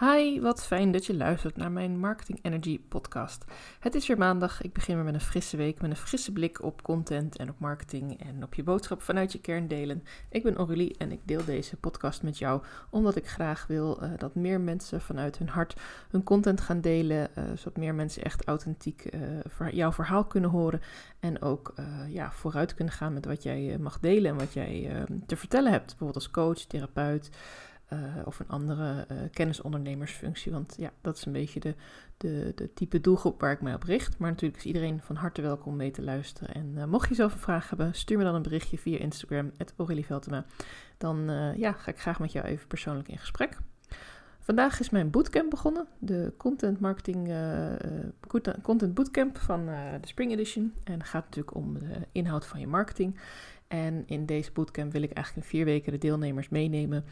Hi, wat fijn dat je luistert naar mijn Marketing Energy podcast. Het is weer maandag. Ik begin weer met een frisse week, met een frisse blik op content en op marketing en op je boodschap vanuit je kern delen. Ik ben Aurélie en ik deel deze podcast met jou omdat ik graag wil uh, dat meer mensen vanuit hun hart hun content gaan delen, uh, zodat meer mensen echt authentiek uh, jouw verhaal kunnen horen en ook ja, vooruit kunnen gaan met wat jij mag delen en wat jij te vertellen hebt, bijvoorbeeld als coach, therapeut. Uh, of een andere uh, kennisondernemersfunctie. Want ja, dat is een beetje de, de, de type doelgroep waar ik mij op richt. Maar natuurlijk is iedereen van harte welkom mee te luisteren. En uh, mocht je zelf een vraag hebben, stuur me dan een berichtje via Instagram, Veltema. Dan ja, ga ik graag met jou even persoonlijk in gesprek. Vandaag is mijn bootcamp begonnen, de Content Marketing Content Bootcamp van de Spring Edition. En het gaat natuurlijk om de inhoud van je marketing. En in deze bootcamp wil ik eigenlijk in vier weken de deelnemers meenemen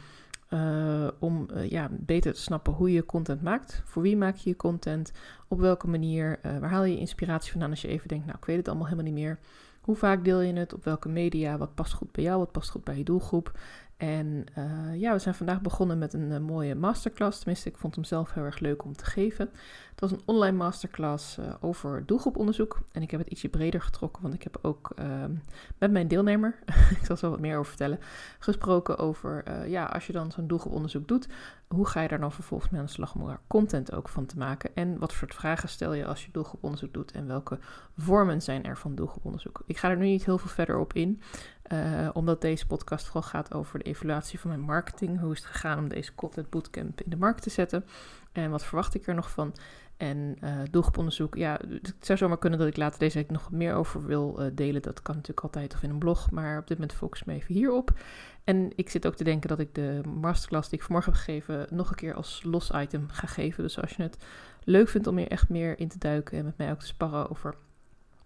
uh, om uh, ja, beter te snappen hoe je content maakt. Voor wie maak je je content? Op welke manier? Uh, waar haal je inspiratie vandaan als je even denkt, nou ik weet het allemaal helemaal niet meer. Hoe vaak deel je het? Op welke media? Wat past goed bij jou? Wat past goed bij je doelgroep? En uh, ja, we zijn vandaag begonnen met een uh, mooie masterclass. Tenminste, ik vond hem zelf heel erg leuk om te geven. Het was een online masterclass uh, over doelgroeponderzoek. En ik heb het ietsje breder getrokken, want ik heb ook ehm, met mijn deelnemer, ik zal zo wat meer over vertellen, gesproken over, ja, als je dan zo'n doelgroeponderzoek doet, hoe ga je daar dan vervolgens mee aan de slag om er content ook van te maken? En wat voor vragen stel je als je doelgroeponderzoek doet en welke vormen zijn er van doelgroeponderzoek? Ik ga er nu niet heel veel verder op in. Uh, omdat deze podcast vooral gaat over de evaluatie van mijn marketing. Hoe is het gegaan om deze Content Bootcamp in de markt te zetten? En wat verwacht ik er nog van? En uh, doelgroeponderzoek, ja, het zou zomaar kunnen dat ik later deze week nog meer over wil uh, delen. Dat kan natuurlijk altijd of in een blog, maar op dit moment focus me even hierop. En ik zit ook te denken dat ik de masterclass die ik vanmorgen heb gegeven nog een keer als los item ga geven. Dus als je het leuk vindt om hier echt meer in te duiken en met mij ook te sparren over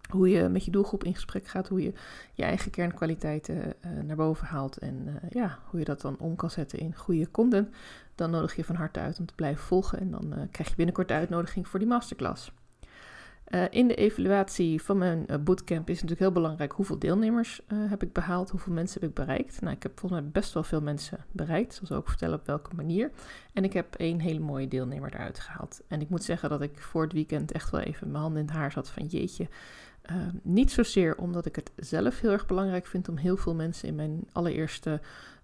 hoe je met je doelgroep in gesprek gaat, hoe je je eigen kernkwaliteiten uh, naar boven haalt en uh, ja, hoe je dat dan om kan zetten in goede content, dan nodig je van harte uit om te blijven volgen en dan uh, krijg je binnenkort de uitnodiging voor die masterclass. in de evaluatie van mijn bootcamp is natuurlijk heel belangrijk hoeveel deelnemers heb ik behaald, hoeveel mensen heb ik bereikt. Nou, ik heb volgens mij best wel veel mensen bereikt, zoals ook vertellen op welke manier. En ik heb één hele mooie deelnemer eruit gehaald. En ik moet zeggen dat ik voor het weekend echt wel even mijn handen in het haar zat van jeetje, uh, niet zozeer omdat ik het zelf heel erg belangrijk vind om heel veel mensen in mijn allereerste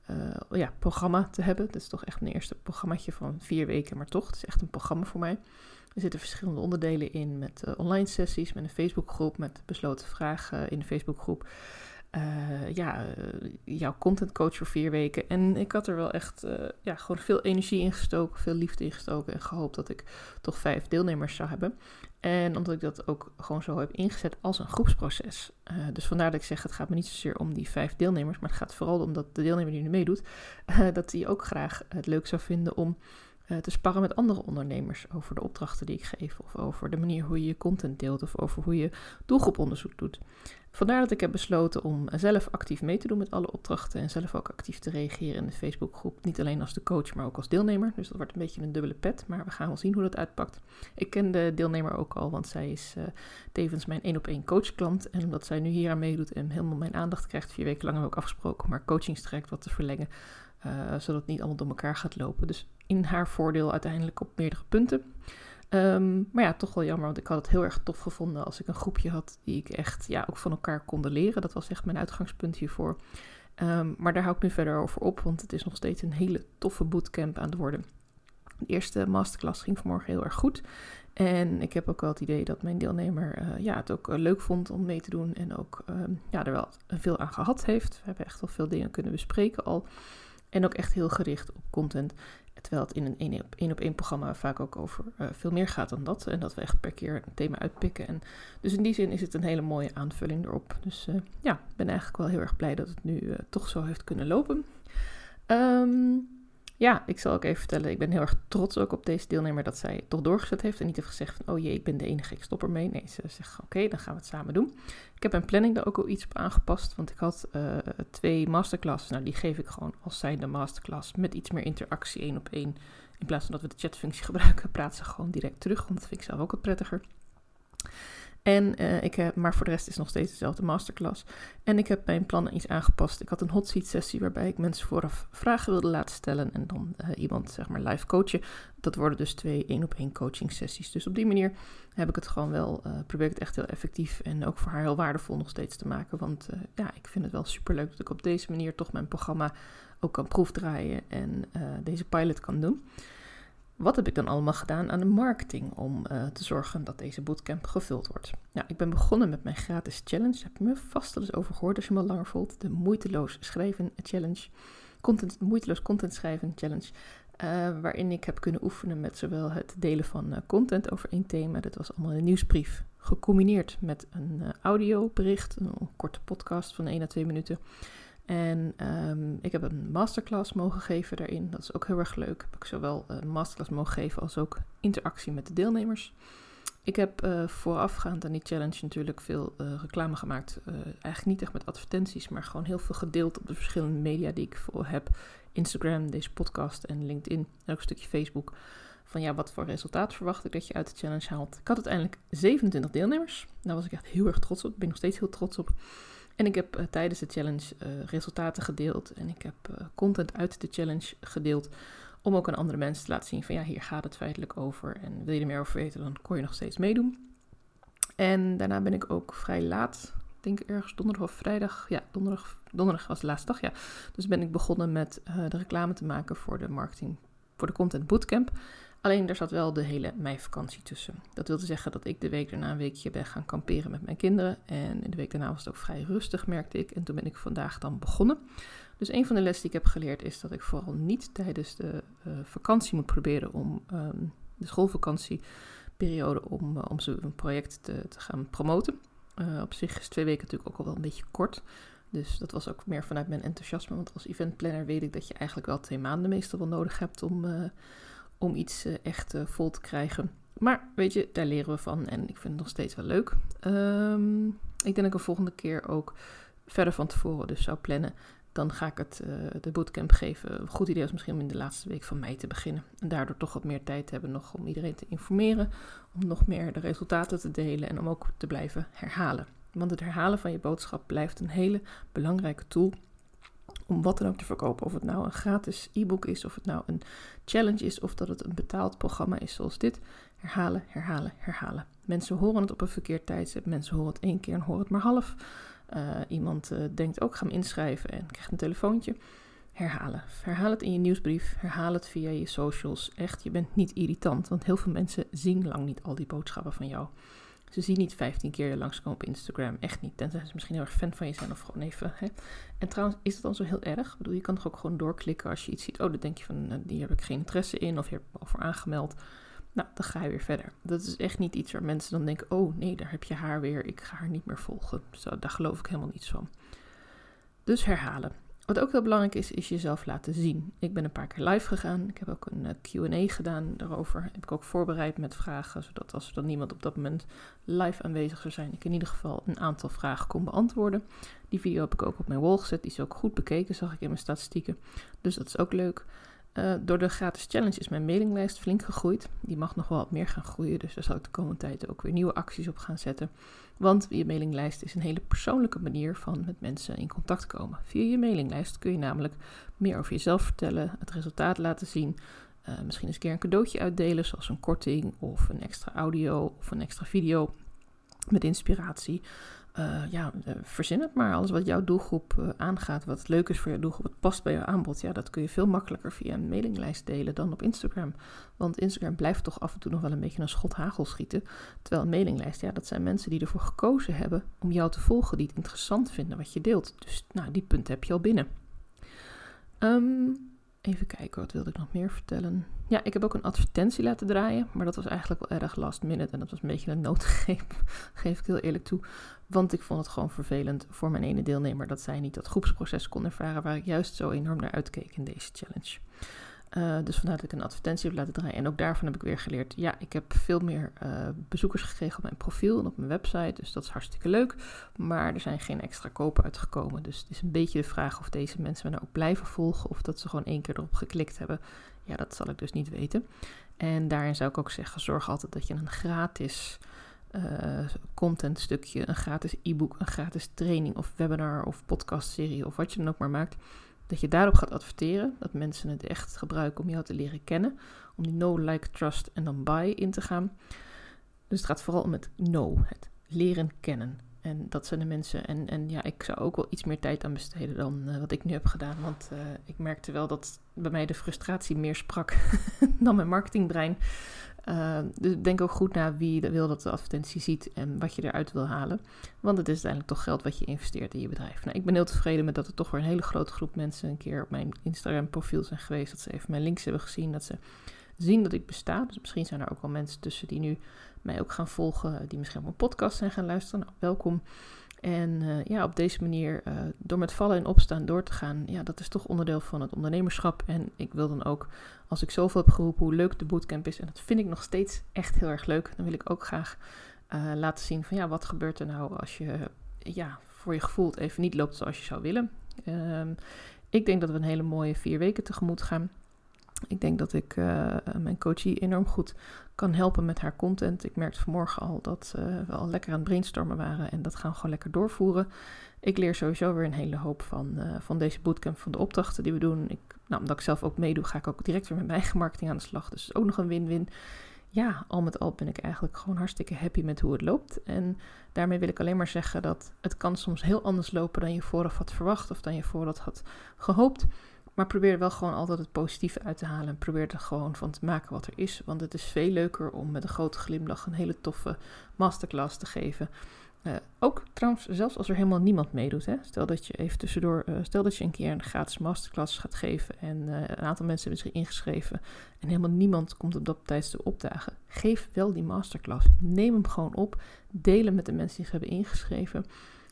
uh, ja, programma te hebben. Dat is toch echt mijn eerste programmaatje van vier weken, maar toch, het is echt een programma voor mij. Er zitten verschillende onderdelen in met uh, online sessies, met een Facebookgroep, met besloten vragen in de Facebookgroep. Uh, ja, jouw content coach voor vier weken. En ik had er wel echt ja, gewoon veel energie in gestoken, veel liefde in gestoken en gehoopt dat ik toch vijf deelnemers zou hebben. En omdat ik dat ook gewoon zo heb ingezet als een groepsproces. Uh, dus vandaar dat ik zeg, het gaat me niet zozeer om die vijf deelnemers, maar het gaat vooral om dat de deelnemer die nu meedoet, uh, dat die ook graag het leuk zou vinden om uh, te sparren met andere ondernemers over de opdrachten die ik geef, of over de manier hoe je je content deelt, of over hoe je doelgroeponderzoek doet. Vandaar dat ik heb besloten om zelf actief mee te doen met alle opdrachten en zelf ook actief te reageren in de Facebookgroep. Niet alleen als de coach, maar ook als deelnemer. Dus dat wordt een beetje een dubbele pet, maar we gaan wel zien hoe dat uitpakt. Ik ken de deelnemer ook al, want zij is uh, tevens mijn één op één coachklant. En omdat zij nu hier aan meedoet en helemaal mijn aandacht krijgt, vier weken lang hebben we ook afgesproken om haar coachingstraject wat te verlengen. Uh, zodat het niet allemaal door elkaar gaat lopen. Dus in haar voordeel uiteindelijk op meerdere punten. Um, maar ja, toch wel jammer, want ik had het heel erg tof gevonden als ik een groepje had die ik echt ja, ook van elkaar kon leren. Dat was echt mijn uitgangspunt hiervoor. Um, maar daar hou ik nu verder over op, want het is nog steeds een hele toffe bootcamp aan het worden. De eerste masterclass ging vanmorgen heel erg goed. En ik heb ook wel het idee dat mijn deelnemer uh, ja, het ook uh, leuk vond om mee te doen. En ook um, ja, er wel veel aan gehad heeft. We hebben echt wel veel dingen kunnen bespreken al. En ook echt heel gericht op content. Terwijl het in een één op één, op één programma vaak ook over uh, veel meer gaat dan dat. En dat we echt per keer een thema uitpikken. En dus in die zin is het een hele mooie aanvulling erop. Dus uh, ja, ik ben eigenlijk wel heel erg blij dat het nu uh, toch zo heeft kunnen lopen. Um, ja, ik zal ook even vertellen, ik ben heel erg trots ook op deze deelnemer dat zij toch doorgezet heeft en niet heeft gezegd van, oh jee, ik ben de enige, ik stop ermee. Nee, ze zegt, oké, dan gaan we het samen doen. Ik heb mijn planning daar ook al iets op aangepast, want ik had uh, twee masterclasses, nou die geef ik gewoon als zijnde masterclass met iets meer interactie, één op één. In plaats van dat we de chatfunctie gebruiken, praat ze gewoon direct terug, want dat vind ik zelf ook wat prettiger. En uh, ik heb, maar voor de rest is nog steeds dezelfde masterclass. En ik heb mijn plannen iets aangepast. Ik had een hot seat sessie waarbij ik mensen vooraf vragen wilde laten stellen en dan uh, iemand zeg maar live coachen. Dat worden dus twee één op één coaching sessies. Dus op die manier heb ik het gewoon wel, uh, probeer ik het echt heel effectief en ook voor haar heel waardevol nog steeds te maken. Want ja, ik vind het wel super leuk dat ik op deze manier toch mijn programma ook kan proefdraaien en deze pilot kan doen. Wat heb ik dan allemaal gedaan aan de marketing om uh, te zorgen dat deze bootcamp gevuld wordt? Nou, ik ben begonnen met mijn gratis challenge. Heb je me vast al eens over gehoord als je me al langer volgt. De moeiteloos schrijven challenge. Content, moeiteloos content schrijven challenge. Uh, waarin ik heb kunnen oefenen met zowel het delen van uh, content over één thema. Dat was allemaal een nieuwsbrief. Gecombineerd met een audiobericht, een korte podcast van 1 à 2 minuten. En um, ik heb een masterclass mogen geven daarin. Dat is ook heel erg leuk. Heb ik zowel een masterclass mogen geven als ook interactie met de deelnemers. Ik heb uh, voorafgaand aan die challenge natuurlijk veel uh, reclame gemaakt. Uh, eigenlijk niet echt met advertenties, maar gewoon heel veel gedeeld op de verschillende media die ik voor heb. Instagram, deze podcast en LinkedIn. En ook een stukje Facebook. Van ja, wat voor resultaat verwacht ik dat je uit de challenge haalt. Ik had uiteindelijk 27 deelnemers. Daar was ik echt heel erg trots op. Ik ben nog steeds heel trots op. En ik heb uh, tijdens de challenge uh, resultaten gedeeld en ik heb uh, content uit de challenge gedeeld om ook aan andere mensen te laten zien van ja, hier gaat het feitelijk over en wil je er meer over weten, dan kon je nog steeds meedoen. En daarna ben ik ook vrij laat, ik denk ergens donderdag of vrijdag, ja, donderdag, donderdag was de laatste dag, ja. Dus ben ik begonnen met de reclame te maken voor de marketing, voor de content bootcamp. Alleen er zat wel de hele meivakantie tussen. Dat wilde zeggen dat ik de week daarna een weekje ben gaan kamperen met mijn kinderen. En de week daarna was het ook vrij rustig, merkte ik. En toen ben ik vandaag dan begonnen. Dus een van de lessen die ik heb geleerd is dat ik vooral niet tijdens de uh, vakantie moet proberen om um, de schoolvakantieperiode om, uh, om zo'n project te, te, gaan promoten. Uh, op zich is twee weken natuurlijk ook al wel een beetje kort. Dus dat was ook meer vanuit mijn enthousiasme. Want als eventplanner weet ik dat je eigenlijk wel twee maanden meestal wel nodig hebt om om iets uh, echt uh, vol te krijgen. Maar weet je, daar leren we van en ik vind het nog steeds wel leuk. Um, ik denk dat ik een volgende keer ook verder van tevoren dus zou plannen. Dan ga ik het uh, de bootcamp geven. Goed idee is misschien om in de laatste week van mei te beginnen. En daardoor toch wat meer tijd hebben nog om iedereen te informeren. Om nog meer de resultaten te delen en om ook te blijven herhalen. Want het herhalen van je boodschap blijft een hele belangrijke tool om wat dan ook te verkopen. Of het nou een gratis e-book is, of het nou een challenge is, of dat het een betaald programma is zoals dit. Herhalen, herhalen, herhalen. Mensen horen het op een verkeerd tijdstip. Mensen horen het één keer en horen het maar half. Uh, iemand uh, denkt ook, ga me inschrijven en krijgt een telefoontje. Herhalen. Herhaal het in je nieuwsbrief. Herhaal het via je socials. Echt, je bent niet irritant, want heel veel mensen zien lang niet al die boodschappen van jou. Ze zien niet 15 keer langskomen op Instagram. Echt niet. Tenzij ze misschien heel erg fan van je zijn of gewoon even. Hè. En trouwens, is het dan zo heel erg? Ik bedoel, je kan toch ook gewoon doorklikken als je iets ziet. Oh, dan denk je van, die heb ik geen interesse in. Of je hebt al voor aangemeld. Nou, dan ga je weer verder. Dat is echt niet iets waar mensen dan denken: oh nee, daar heb je haar weer. Ik ga haar niet meer volgen. Daar geloof ik helemaal niets van. Dus herhalen. Wat ook heel belangrijk is, is jezelf laten zien. Ik ben een paar keer live gegaan. Ik heb ook een uh, QA gedaan daarover. Heb ik ook voorbereid met vragen, zodat als er dan niemand op dat moment live aanwezig zou zijn, ik in ieder geval een aantal vragen kon beantwoorden. Die video heb ik ook op mijn wall gezet. Die is ook goed bekeken, zag ik in mijn statistieken. Dus dat is ook leuk. Uh, door de gratis challenge is mijn mailinglijst flink gegroeid. Die mag nog wel wat meer gaan groeien, dus daar zal ik de komende tijd ook weer nieuwe acties op gaan zetten. Want je mailinglijst is een hele persoonlijke manier van met mensen in contact komen. Via je mailinglijst kun je namelijk meer over jezelf vertellen, het resultaat laten zien. Uh, misschien eens een keer een cadeautje uitdelen, zoals een korting of een extra audio of een extra video met inspiratie. Uh, ja, uh, verzin het maar. Alles wat jouw doelgroep uh, aangaat, wat leuk is voor jouw doelgroep, wat past bij jouw aanbod, ja, dat kun je veel makkelijker via een mailinglijst delen dan op Instagram. Want Instagram blijft toch af en toe nog wel een beetje een schot hagel schieten. Terwijl een mailinglijst, ja, dat zijn mensen die ervoor gekozen hebben om jou te volgen, die het interessant vinden wat je deelt. Dus, nou, die punten heb je al binnen. Um, Even kijken, wat wilde ik nog meer vertellen? Ja, ik heb ook een advertentie laten draaien, maar dat was eigenlijk wel erg last minute en dat was een beetje een noodgreep, geef ik heel eerlijk toe. Want ik vond het gewoon vervelend voor mijn ene deelnemer dat zij niet dat groepsproces kon ervaren waar ik juist zo enorm naar uitkeek in deze challenge. Uh, dus vandaar dat ik een advertentie heb laten draaien. En ook daarvan heb ik weer geleerd. Ja, ik heb veel meer uh, bezoekers gekregen op mijn profiel en op mijn website. Dus dat is hartstikke leuk. Maar er zijn geen extra kopen uitgekomen. Dus het is een beetje de vraag of deze mensen me nou ook blijven volgen. Of dat ze gewoon één keer erop geklikt hebben. Ja, dat zal ik dus niet weten. En daarin zou ik ook zeggen: zorg altijd dat je een gratis uh, content stukje, een gratis e-book, een gratis training of webinar of podcastserie of wat je dan ook maar maakt, dat je daarop gaat adverteren, dat mensen het echt gebruiken om jou te leren kennen, om die know, like, trust en dan buy in te gaan. Dus het gaat vooral om het know, het leren kennen. En dat zijn de mensen. En, en ja, ik zou ook wel iets meer tijd aan besteden dan uh, wat ik nu heb gedaan. Want uh, ik merkte wel dat bij mij de frustratie meer sprak dan mijn marketingbrein. Uh, dus denk ook goed naar wie wil dat de advertentie ziet en wat je eruit wil halen. Want het is uiteindelijk toch geld wat je investeert in je bedrijf. Nou, ik ben heel tevreden met dat er toch weer een hele grote groep mensen een keer op mijn Instagram profiel zijn geweest. Dat ze even mijn links hebben gezien. Dat ze zien dat ik besta. Dus misschien zijn er ook wel mensen tussen die nu mij ook gaan volgen, die misschien op mijn podcast zijn gaan luisteren. Nou, welkom. En uh, ja, op deze manier, uh, door met vallen en opstaan door te gaan, ja, dat is toch onderdeel van het ondernemerschap. En ik wil dan ook, als ik zoveel heb geroepen hoe leuk de bootcamp is, en dat vind ik nog steeds echt heel erg leuk, dan wil ik ook graag laten zien van ja, wat gebeurt er nou als je ja, voor je gevoel het even niet loopt zoals je zou willen. Um, ik denk dat we een hele mooie vier weken tegemoet gaan. Ik denk dat ik uh, mijn coachie enorm goed kan helpen met haar content. Ik merkte vanmorgen al dat uh, we al lekker aan het brainstormen waren en dat gaan we gewoon lekker doorvoeren. Ik leer sowieso weer een hele hoop van, uh, van deze bootcamp, van de opdrachten die we doen. Ik, nou, omdat ik zelf ook meedoe, ga ik ook direct weer met mijn eigen marketing aan de slag. Dus het is ook nog een win-win. Ja, al met al ben ik eigenlijk gewoon hartstikke happy met hoe het loopt. En daarmee wil ik alleen maar zeggen dat het kan soms heel anders lopen dan je vooraf had verwacht of dan je vooraf had gehoopt. Maar probeer er wel gewoon altijd het positieve uit te halen. En probeer er gewoon van te maken wat er is. Want het is veel leuker om met een grote glimlach een hele toffe masterclass te geven. Uh, ook trouwens, zelfs als er helemaal niemand meedoet. Hè? Stel dat je even tussendoor, uh, stel dat je een keer een gratis masterclass gaat geven. En uh, een aantal mensen hebben zich ingeschreven. En helemaal niemand komt op dat tijdstip opdagen. Geef wel die masterclass. Neem hem gewoon op. Deel hem met de mensen die zich hebben ingeschreven.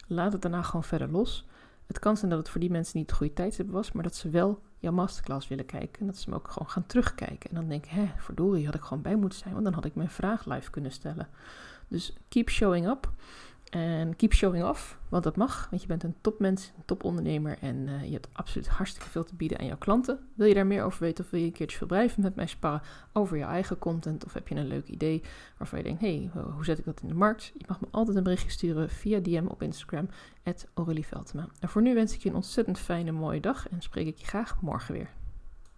Laat het daarna gewoon verder los. Het kan zijn dat het voor die mensen niet de goede tijdstip was, maar dat ze wel jouw masterclass willen kijken. En dat ze hem ook gewoon gaan terugkijken. En dan denk ik, hè, verdorie, had ik gewoon bij moeten zijn, want dan had ik mijn vraag live kunnen stellen. Dus keep showing up. En keep showing off, want dat mag. Want je bent een topmens, een topondernemer en uh, je hebt absoluut hartstikke veel te bieden aan jouw klanten. Wil je daar meer over weten of wil je een keertje verblijven met mij sparren over je eigen content? Of heb je een leuk idee waarvan je denkt, hey, hoe zet ik dat in de markt? Je mag me altijd een berichtje sturen via DM op Instagram, Aurelie En voor nu wens ik je een ontzettend fijne, mooie dag en spreek ik je graag morgen weer.